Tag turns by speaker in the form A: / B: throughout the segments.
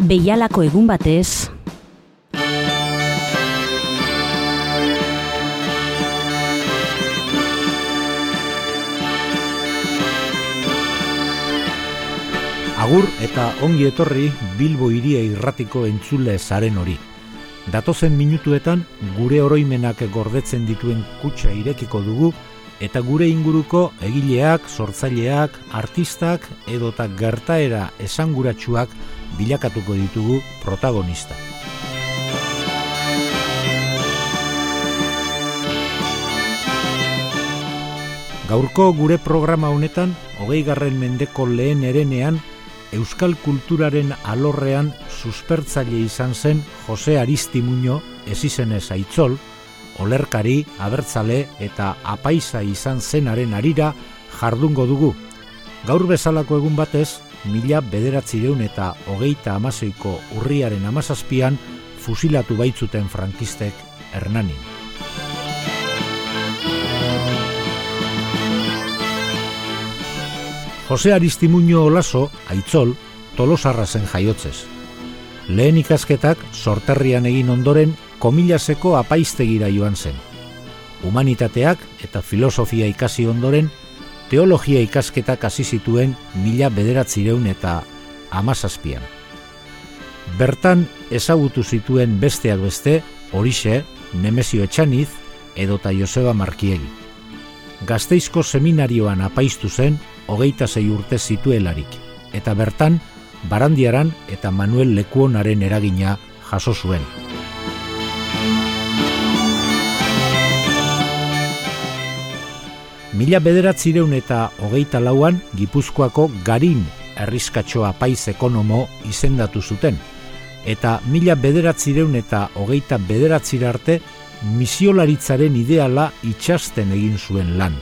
A: Beialako egun batez,
B: Agur eta ongi etorri Bilbo iria irratiko entzule zaren hori. Datozen minutuetan gure oroimenak gordetzen dituen kutsa irekiko dugu eta gure inguruko egileak, sortzaileak, artistak edota gertaera esanguratsuak bilakatuko ditugu protagonista. Gaurko gure programa honetan, hogei garren mendeko lehen erenean, Euskal kulturaren alorrean suspertzaile izan zen Jose Aristimuño ezizenez aitzol, olerkari, abertzale eta apaisa izan zenaren arira jardungo dugu. Gaur bezalako egun batez, mila bederatzireun eta hogeita amaseiko urriaren amazazpian fusilatu baitzuten frankistek Hernanin. Jose Aristimuño Olaso, aitzol, tolosarra zen jaiotzez. Lehen ikasketak sorterrian egin ondoren komilaseko apaiztegira joan zen. Humanitateak eta filosofia ikasi ondoren, teologia ikasketak hasi zituen mila bederatzireun eta amazazpian. Bertan ezagutu zituen besteak beste, horixe, Nemesio Etxaniz edota Joseba Markiegi. Gazteizko seminarioan apaiztu zen hogeita zei urte zituelarik, eta bertan, Barandiaran eta Manuel Lekuonaren eragina jaso zuen. Mila bederatzireun eta hogeita lauan, Gipuzkoako garin errizkatxoa paiz ekonomo izendatu zuten, eta mila bederatzireun eta hogeita bederatzira arte, misiolaritzaren ideala itxasten egin zuen lan.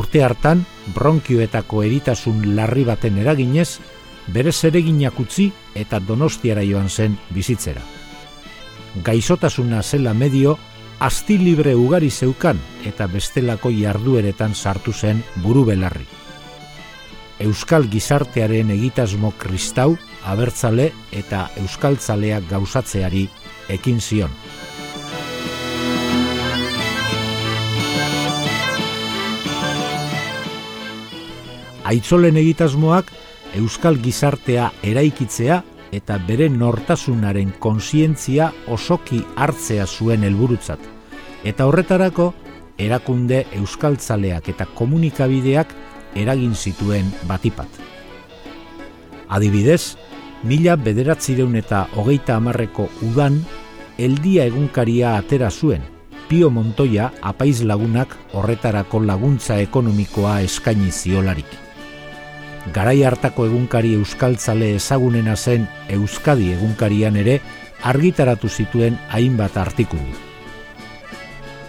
B: Urte hartan, bronkioetako eritasun larri baten eraginez, bere zereginak utzi eta donostiara joan zen bizitzera. Gaizotasuna zela medio, asti libre ugari zeukan eta bestelako jardueretan sartu zen buru belarri. Euskal gizartearen egitasmo kristau, abertzale eta euskaltzaleak gauzatzeari ekin zion. Aitzolen egitasmoak euskal gizartea eraikitzea eta bere nortasunaren konsientzia osoki hartzea zuen helburutzat. Eta horretarako erakunde euskaltzaleak eta komunikabideak eragin zituen batipat. Adibidez, mila bederatzireun eta hogeita amarreko udan, eldia egunkaria atera zuen, Pio Montoya apaiz lagunak horretarako laguntza ekonomikoa eskaini ziolarik garai hartako egunkari euskaltzale ezagunena zen Euskadi egunkarian ere argitaratu zituen hainbat artikulu.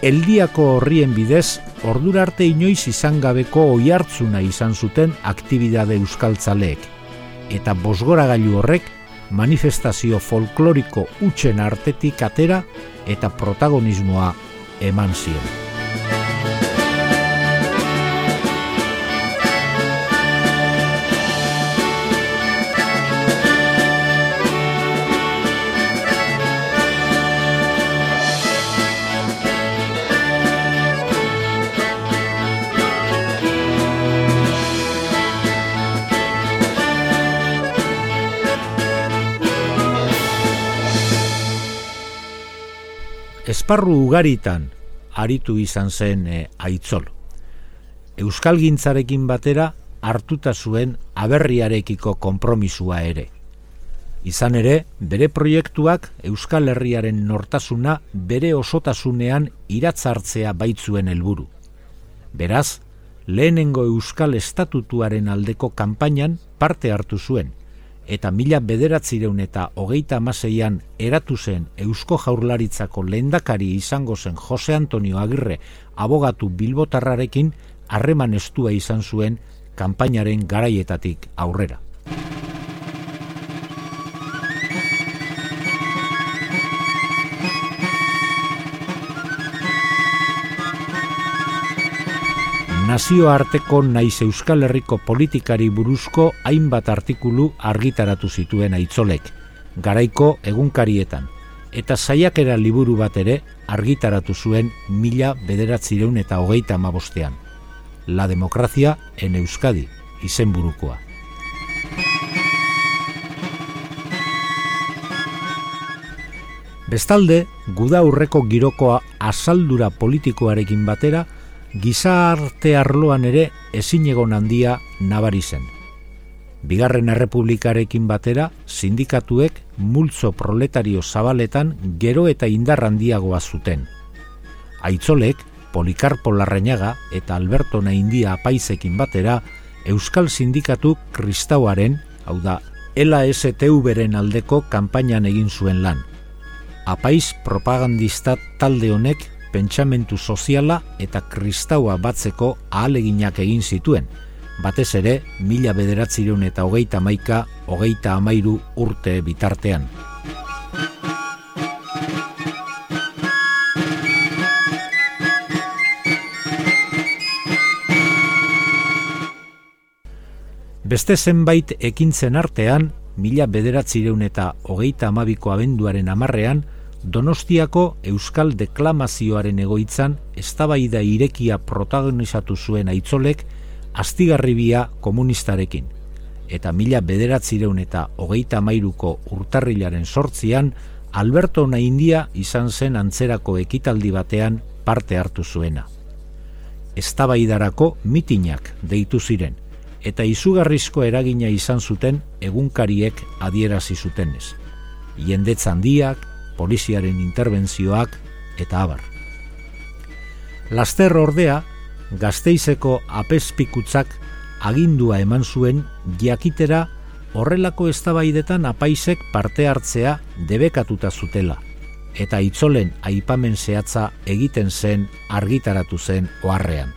B: Eldiako horrien bidez, ordura arte inoiz izan gabeko oihartzuna izan zuten aktibidade euskaltzaleek, eta bosgoragailu horrek manifestazio folkloriko utxen artetik atera eta protagonismoa eman zion. Esparru ugaritan aritu izan zen e, aitzol. Euskal gintzarekin batera hartuta zuen aberriarekiko konpromisua ere. Izan ere, bere proiektuak Euskal Herriaren nortasuna bere osotasunean iratzartzea baitzuen helburu. Beraz, lehenengo Euskal Estatutuaren aldeko kanpainan parte hartu zuen, eta mila bederatzireun eta hogeita amaseian eratu zen Eusko Jaurlaritzako lehendakari izango zen Jose Antonio Agirre abogatu bilbotarrarekin harreman estua izan zuen kanpainaren garaietatik aurrera. Nazioarteko naiz Euskal Herriko politikari buruzko hainbat artikulu argitaratu zituen aitzolek, garaiko egunkarietan, eta saiakera liburu bat ere argitaratu zuen mila bederatzireun eta hogeita amabostean. La democracia en Euskadi, izenburukoa. Bestalde, guda aurreko girokoa asaldura politikoarekin batera, gizarte arloan ere ezin egon handia nabari zen. Bigarren errepublikarekin batera, sindikatuek multzo proletario zabaletan gero eta indar handiagoa zuten. Aitzolek, Polikarpo Larrañaga eta Alberto Naindia apaizekin batera, Euskal Sindikatu Kristauaren, hau da, LSTV-ren aldeko kanpainan egin zuen lan. Apaiz propagandista talde honek pentsamentu soziala eta kristaua batzeko ahaleginak egin zituen, batez ere mila bederatzireun eta hogeita maika, hogeita amairu urte bitartean. Beste zenbait ekintzen artean, mila bederatzireun eta hogeita amabiko abenduaren amarrean, Donostiako Euskal Deklamazioaren egoitzan eztabaida irekia protagonizatu zuen aitzolek astigarribia komunistarekin. Eta mila bederatzireun eta hogeita mairuko urtarrilaren sortzian, Alberto Naindia izan zen antzerako ekitaldi batean parte hartu zuena. Eztabaidarako mitinak deitu ziren, eta izugarrizko eragina izan zuten egunkariek adierazi zutenez. Jendetz handiak, poliziaren interbentzioak eta abar. Laster ordea, gazteizeko apespikutzak agindua eman zuen jakitera horrelako eztabaidetan apaisek parte hartzea debekatuta zutela, eta itzolen aipamen zehatza egiten zen argitaratu zen oharrean.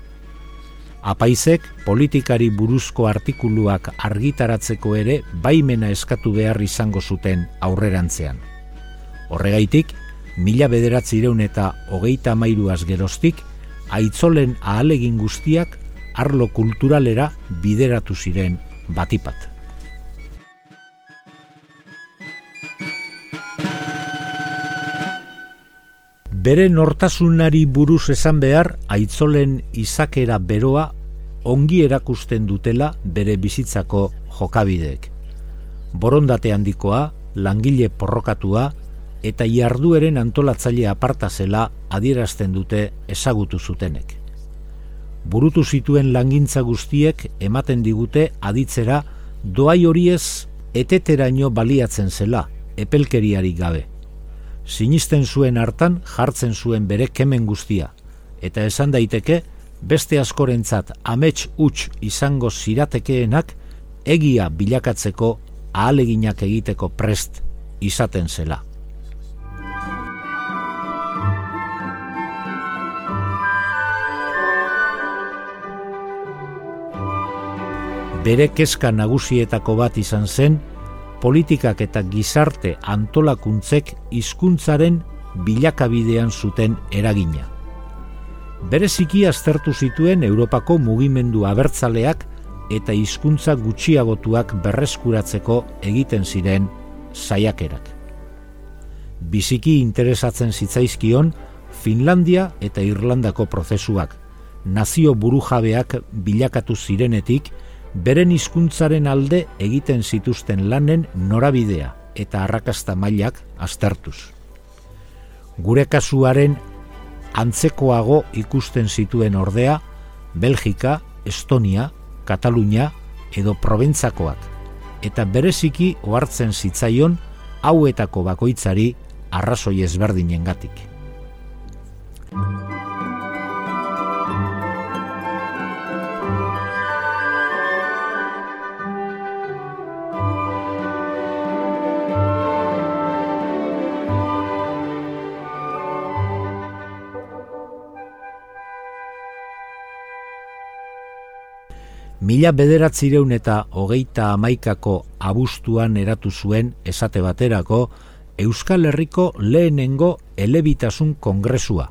B: Apaizek politikari buruzko artikuluak argitaratzeko ere baimena eskatu behar izango zuten aurrerantzean. Horregaitik, mila bederatzi eta hogeita mairuaz geroztik, aitzolen ahalegin guztiak arlo kulturalera bideratu ziren batipat. Bere nortasunari buruz esan behar, aitzolen izakera beroa ongi erakusten dutela bere bizitzako jokabideek. Borondate handikoa, langile porrokatua, eta jardueren antolatzaile aparta zela adierazten dute ezagutu zutenek. Burutu zituen langintza guztiek ematen digute aditzera doai horiez eteteraino baliatzen zela, epelkeriari gabe. Sinisten zuen hartan jartzen zuen bere kemen guztia, eta esan daiteke beste askorentzat amets huts izango ziratekeenak egia bilakatzeko ahaleginak egiteko prest izaten zela. Bere kezka nagusietako bat izan zen, politikak eta gizarte antolakuntzek hizkuntzaren bilakabidean zuten eragina. Bereziki aztertu zituen Europako mugimendu abertzaleak eta hizkuntza gutxiagotuak berreskuratzeko egiten ziren saiakerak. Biziki interesatzen zitzaizkion Finlandia eta Irlandako prozesuak, nazio burujabeak bilakatu zirenetik, beren hizkuntzaren alde egiten zituzten lanen norabidea eta arrakasta mailak aztertuz. Gure kasuaren antzekoago ikusten zituen ordea, Belgika, Estonia, Katalunia edo Proventzakoak, eta bereziki ohartzen zitzaion hauetako bakoitzari arrazoi ezberdinengatik. Mila bederatzireun eta hogeita amaikako abustuan eratu zuen esate baterako Euskal Herriko lehenengo elebitasun kongresua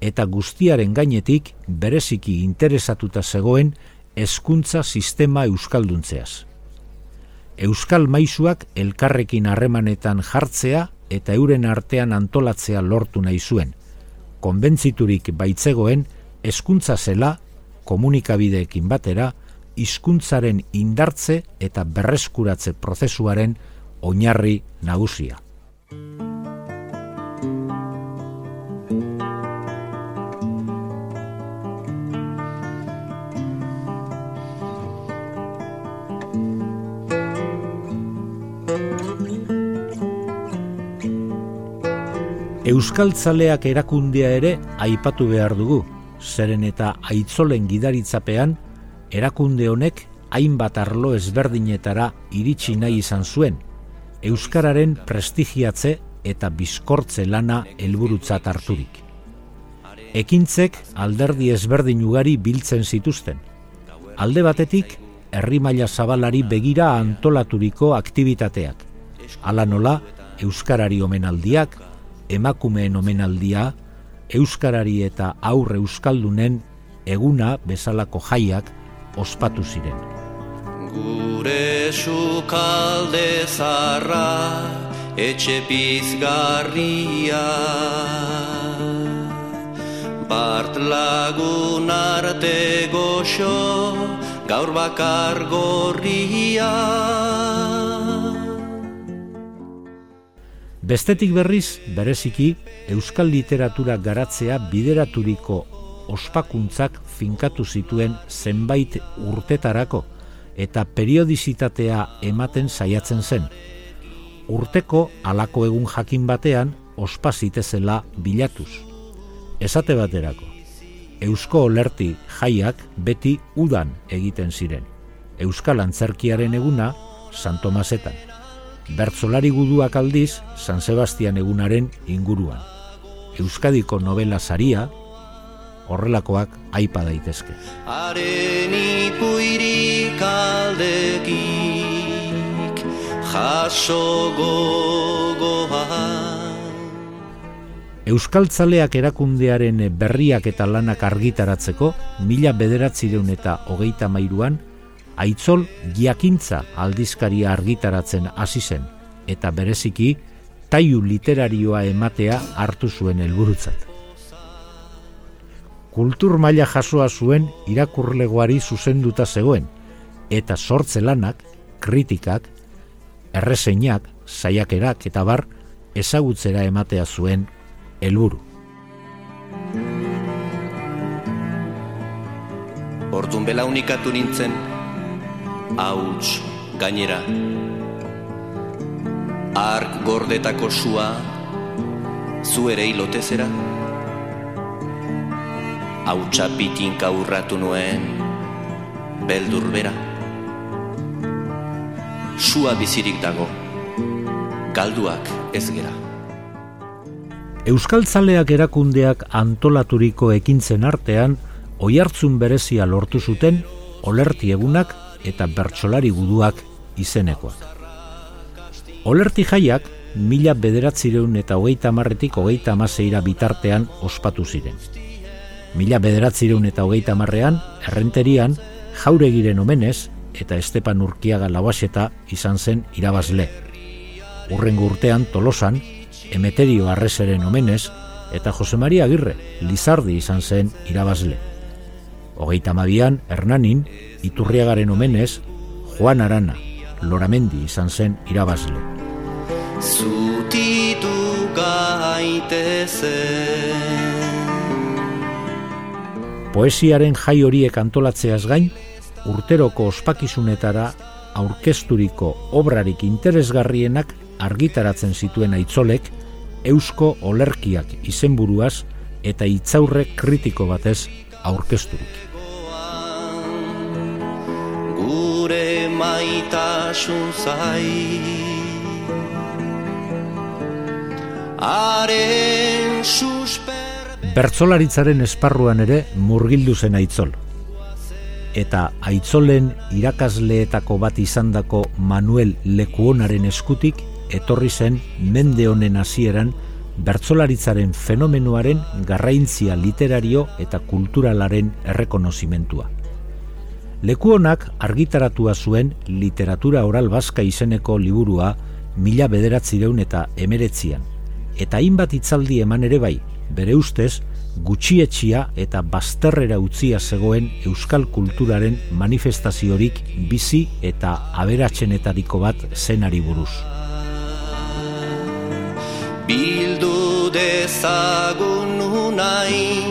B: eta guztiaren gainetik bereziki interesatuta zegoen hezkuntza sistema euskalduntzeaz. Euskal maizuak elkarrekin harremanetan jartzea eta euren artean antolatzea lortu nahi zuen. Konbentziturik baitzegoen hezkuntza zela komunikabideekin batera hizkuntzaren indartze eta berreskuratze prozesuaren oinarri nagusia. Euskaltzaleak erakundea ere aipatu behar dugu, zeren eta aitzolen gidaritzapean, erakunde honek hainbat arlo ezberdinetara iritsi nahi izan zuen, Euskararen prestigiatze eta bizkortze lana helburutzat harturik. Ekintzek alderdi ezberdin ugari biltzen zituzten. Alde batetik, herri maila zabalari begira antolaturiko aktivitateak. Hala nola, Euskarari omenaldiak, emakumeen omenaldia, euskarari eta aurre euskaldunen eguna bezalako jaiak ospatu ziren.
C: Gure sukalde zarra etxe pizgarria Bart lagun arte goxo gaur bakar gorria
B: Bestetik berriz, bereziki, euskal literatura garatzea bideraturiko ospakuntzak finkatu zituen zenbait urtetarako eta periodizitatea ematen saiatzen zen. Urteko alako egun jakin batean ospa zitezela bilatuz. Esate baterako, Eusko Olerti jaiak beti udan egiten ziren. Euskal Antzerkiaren eguna Santomasetan bertzolari guduak aldiz San Sebastian egunaren inguruan. Euskadiko novela saria, horrelakoak aipa daitezke.
C: Haren ipuirik aldekik jaso gogoa.
B: Euskaltzaleak erakundearen berriak eta lanak argitaratzeko, mila bederatzireun eta hogeita mairuan, aitzol giakintza aldizkaria argitaratzen hasi zen eta bereziki taiu literarioa ematea hartu zuen helburutzat. Kultur maila jasoa zuen irakurlegoari zuzenduta zegoen eta sortze lanak, kritikak, errezeinak, saiakerak eta bar ezagutzera ematea zuen helburu.
C: Hortun bela unikatu nintzen, hauts gainera ark gordetako sua zu ere ilotezera hautsa pitinka urratu nuen beldur bera sua bizirik dago galduak ez gera
B: Euskaltzaleak erakundeak antolaturiko ekintzen artean oihartzun berezia lortu zuten olerti egunak eta bertsolari guduak izenekoak. Olerti jaiak, mila bederatzireun eta hogeita marretik hogeita amaseira bitartean ospatu ziren. Mila bederatzireun eta hogeita marrean, errenterian, jauregiren omenez eta Estepan Urkiaga lauaseta izan zen irabazle. Urrengo urtean tolosan, emeterio arrezeren omenez eta Jose Maria Agirre, Lizardi izan zen irabazle. Hogeita mabian, Hernanin, Iturriagaren omenez, Juan Arana, Loramendi izan zen irabazle.
C: Zutitu
B: Poesiaren jai horiek antolatzeaz gain, urteroko ospakizunetara aurkezturiko obrarik interesgarrienak argitaratzen zituen aitzolek, eusko olerkiak izenburuaz eta itzaurre kritiko batez aurkezturik.
C: Gure maitasun zai Haren susper
B: Bertzolaritzaren esparruan ere murgildu zen aitzol. Eta aitzolen irakasleetako bat izandako Manuel Lekuonaren eskutik etorri zen mende honen hasieran bertzolaritzaren fenomenoaren garraintzia literario eta kulturalaren errekonozimentua. Leku honak argitaratua zuen literatura oral baska izeneko liburua mila bederatzireun eta emeretzian, eta hainbat itzaldi eman ere bai, bere ustez, gutxietxia eta bazterrera utzia zegoen euskal kulturaren manifestaziorik bizi eta aberatsenetariko bat zenari buruz.
C: Bildu dezagun unai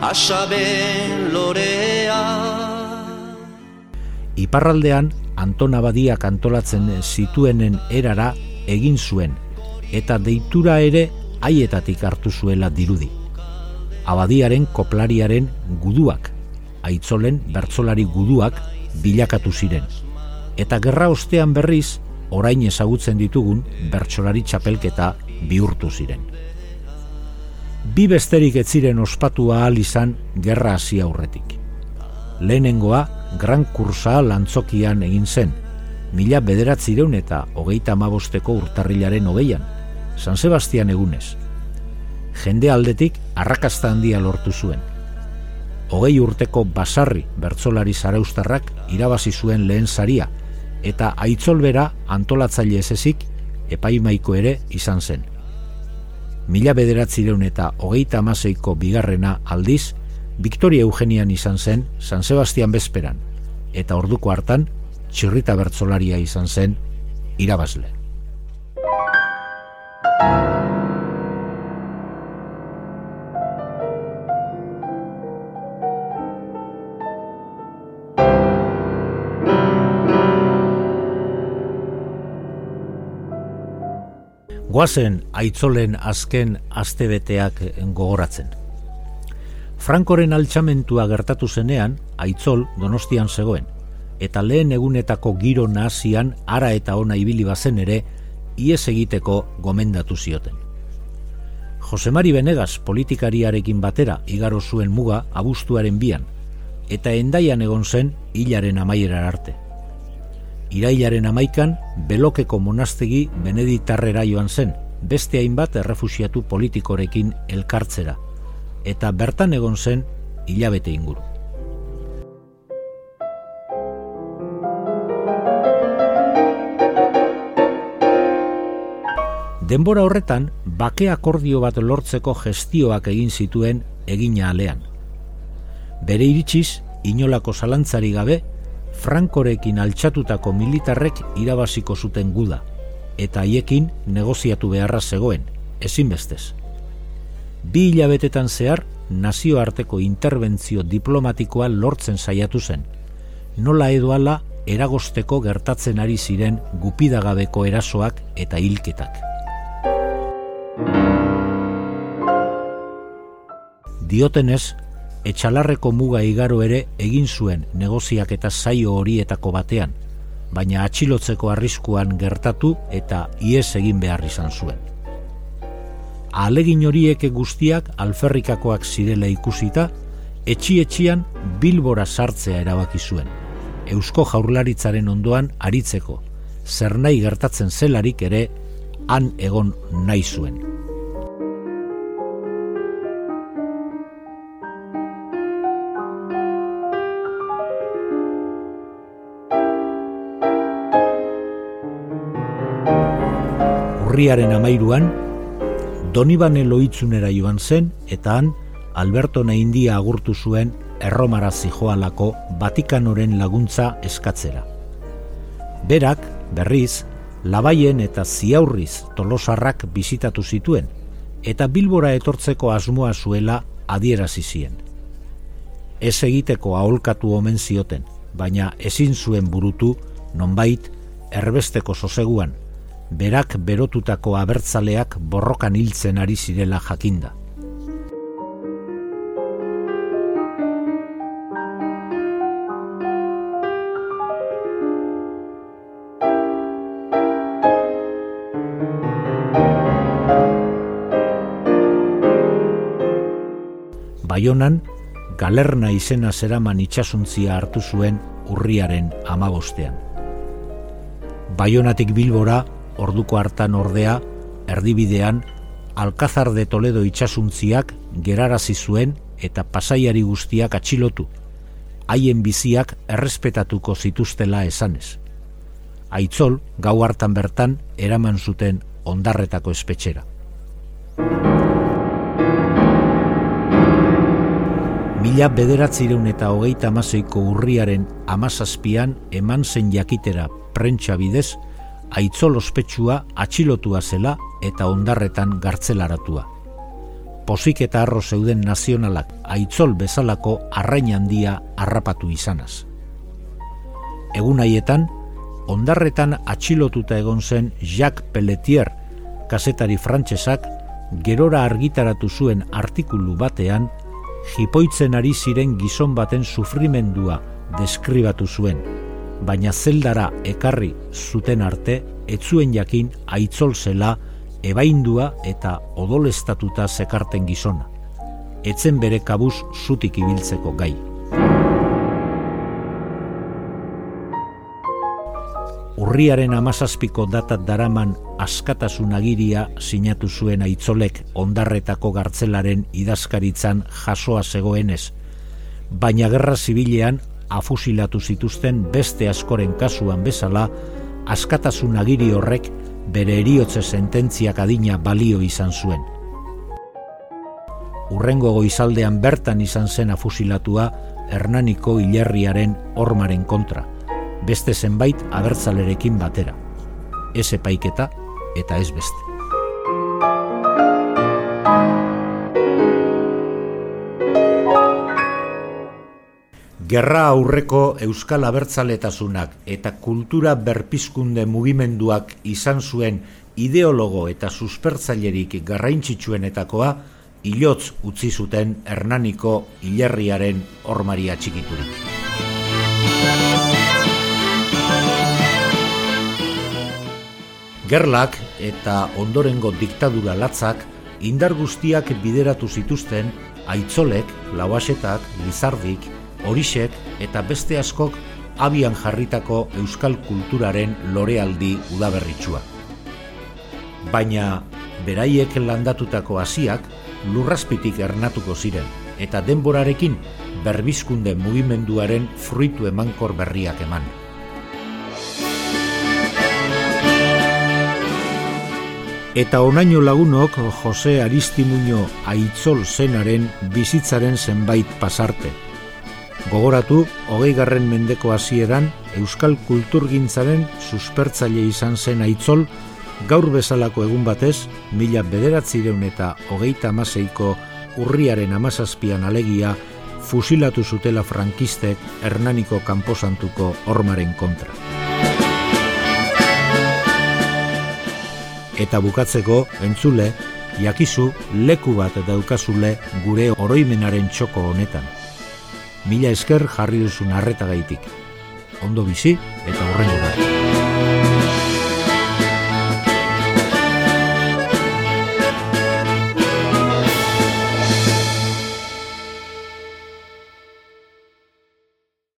C: asaben lorea
B: Iparraldean Anton Abadiak antolatzen zituenen erara egin zuen eta deitura ere haietatik hartu zuela dirudi abadiaren koplariaren guduak, aitzolen bertzolari guduak bilakatu ziren. Eta gerra ostean berriz, orain ezagutzen ditugun bertsolari txapelketa bihurtu ziren. Bi besterik ez ziren ospatua ahal izan gerra hasi aurretik. Lehenengoa, Gran Kursa lantzokian egin zen, mila bederatzireun eta hogeita amabosteko urtarrilaren hogeian, San Sebastian egunez, jende aldetik arrakasta handia lortu zuen. Hogei urteko basarri bertzolari zaraustarrak irabazi zuen lehen saria, eta aitzolbera antolatzaile ezezik epaimaiko ere izan zen. Mila bederatzireun eta hogeita amaseiko bigarrena aldiz, Victoria Eugenian izan zen San Sebastian bezperan, eta orduko hartan txirrita bertzolaria izan zen irabazle. Goazen aitzolen azken astebeteak gogoratzen. Frankoren altxamentua gertatu zenean, aitzol donostian zegoen, eta lehen egunetako giro nazian ara eta ona ibili bazen ere, ies egiteko gomendatu zioten. Josemari Benegas politikariarekin batera igaro zuen muga abuztuaren bian, eta endaian egon zen hilaren amaiera arte irailaren amaikan belokeko monastegi beneditarrera joan zen, beste hainbat errefusiatu politikorekin elkartzera, eta bertan egon zen hilabete inguru. Denbora horretan, bake akordio bat lortzeko gestioak egin zituen egina alean. Bere iritsiz, inolako zalantzari gabe, Frankorekin altxatutako militarrek irabaziko zuten guda, eta haiekin negoziatu beharra zegoen, ezinbestez. Bi hilabetetan zehar, nazioarteko interbentzio diplomatikoa lortzen saiatu zen, nola edoala eragosteko gertatzen ari ziren gupidagabeko erasoak eta hilketak. Diotenez, etxalarreko muga igaro ere egin zuen negoziak eta zaio horietako batean, baina atxilotzeko arriskuan gertatu eta ies egin behar izan zuen. Alegin horiek guztiak alferrikakoak zirela ikusita, etxi-etxian bilbora sartzea erabaki zuen. Eusko jaurlaritzaren ondoan aritzeko, zer nahi gertatzen zelarik ere, han egon nahi zuen. Urriaren amairuan, Donibane loitzunera joan zen eta han Alberto Naindia agurtu zuen erromara zijoalako Vatikanoren laguntza eskatzera. Berak, berriz, labaien eta ziaurriz tolosarrak bizitatu zituen, eta bilbora etortzeko asmoa zuela adierazi zien. Ez egiteko aholkatu omen zioten, baina ezin zuen burutu, nonbait, erbesteko soseguan, berak berotutako abertzaleak borrokan hiltzen ari zirela jakinda. Baionan, galerna izena zeraman itxasuntzia hartu zuen urriaren amabostean. Baionatik bilbora orduko hartan ordea, erdibidean, Alkazar de Toledo itxasuntziak gerarazi zuen eta pasaiari guztiak atxilotu, haien biziak errespetatuko zituztela esanez. Aitzol, gau hartan bertan, eraman zuten ondarretako espetxera. Mila bederatzireun eta hogeita amaseiko urriaren amazazpian eman zen jakitera prentsa bidez, aitzol ospetsua atxilotua zela eta ondarretan gartzelaratua. Posik eta arro zeuden nazionalak aitzol bezalako arrain handia harrapatu izanaz. Egun haietan, ondarretan atxilotuta egon zen Jacques Pelletier, kasetari frantsesak, gerora argitaratu zuen artikulu batean, jipoitzen ari ziren gizon baten sufrimendua deskribatu zuen, baina zeldara ekarri zuten arte, etzuen jakin aitzol zela, ebaindua eta odolestatuta zekarten gizona. Etzen bere kabuz zutik ibiltzeko gai. Urriaren amazazpiko datat daraman askatasun agiria sinatu zuen aitzolek ondarretako gartzelaren idazkaritzan jasoa zegoenez, baina gerra zibilean afusilatu zituzten beste askoren kasuan bezala, askatasun agiri horrek bere eriotze sententziak adina balio izan zuen. Urrengo goizaldean bertan izan zen afusilatua Hernaniko hilerriaren ormaren kontra, beste zenbait abertzalerekin batera. Ez epaiketa eta ez beste. Gerra aurreko euskal abertzaletasunak eta kultura berpizkunde mugimenduak izan zuen ideologo eta suspertzailerik garraintzitsuenetakoa ilotz utzi zuten Hernaniko hilerriaren ormaria txikiturik. Gerlak eta ondorengo diktadura latzak indar guztiak bideratu zituzten aitzolek, lauasetak, lizardik, horixek eta beste askok abian jarritako euskal kulturaren lorealdi udaberritsua. Baina beraiek landatutako hasiak lurraspitik ernatuko ziren eta denborarekin berbizkunde mugimenduaren fruitu emankor berriak eman. Eta onaino lagunok Jose Aristimuño Aitzol zenaren bizitzaren zenbait pasarte, Gogoratu, hogei garren mendeko hasieran Euskal Kulturgintzaren suspertzaile izan zen aitzol, gaur bezalako egun batez, mila bederatzireun eta hogeita amaseiko urriaren amazazpian alegia, fusilatu zutela frankistek Hernaniko kanposantuko ormaren kontra. Eta bukatzeko, entzule, jakizu leku bat daukazule gure oroimenaren txoko honetan mila esker jarri duzun arreta gaitik. Ondo bizi eta horrengo bat.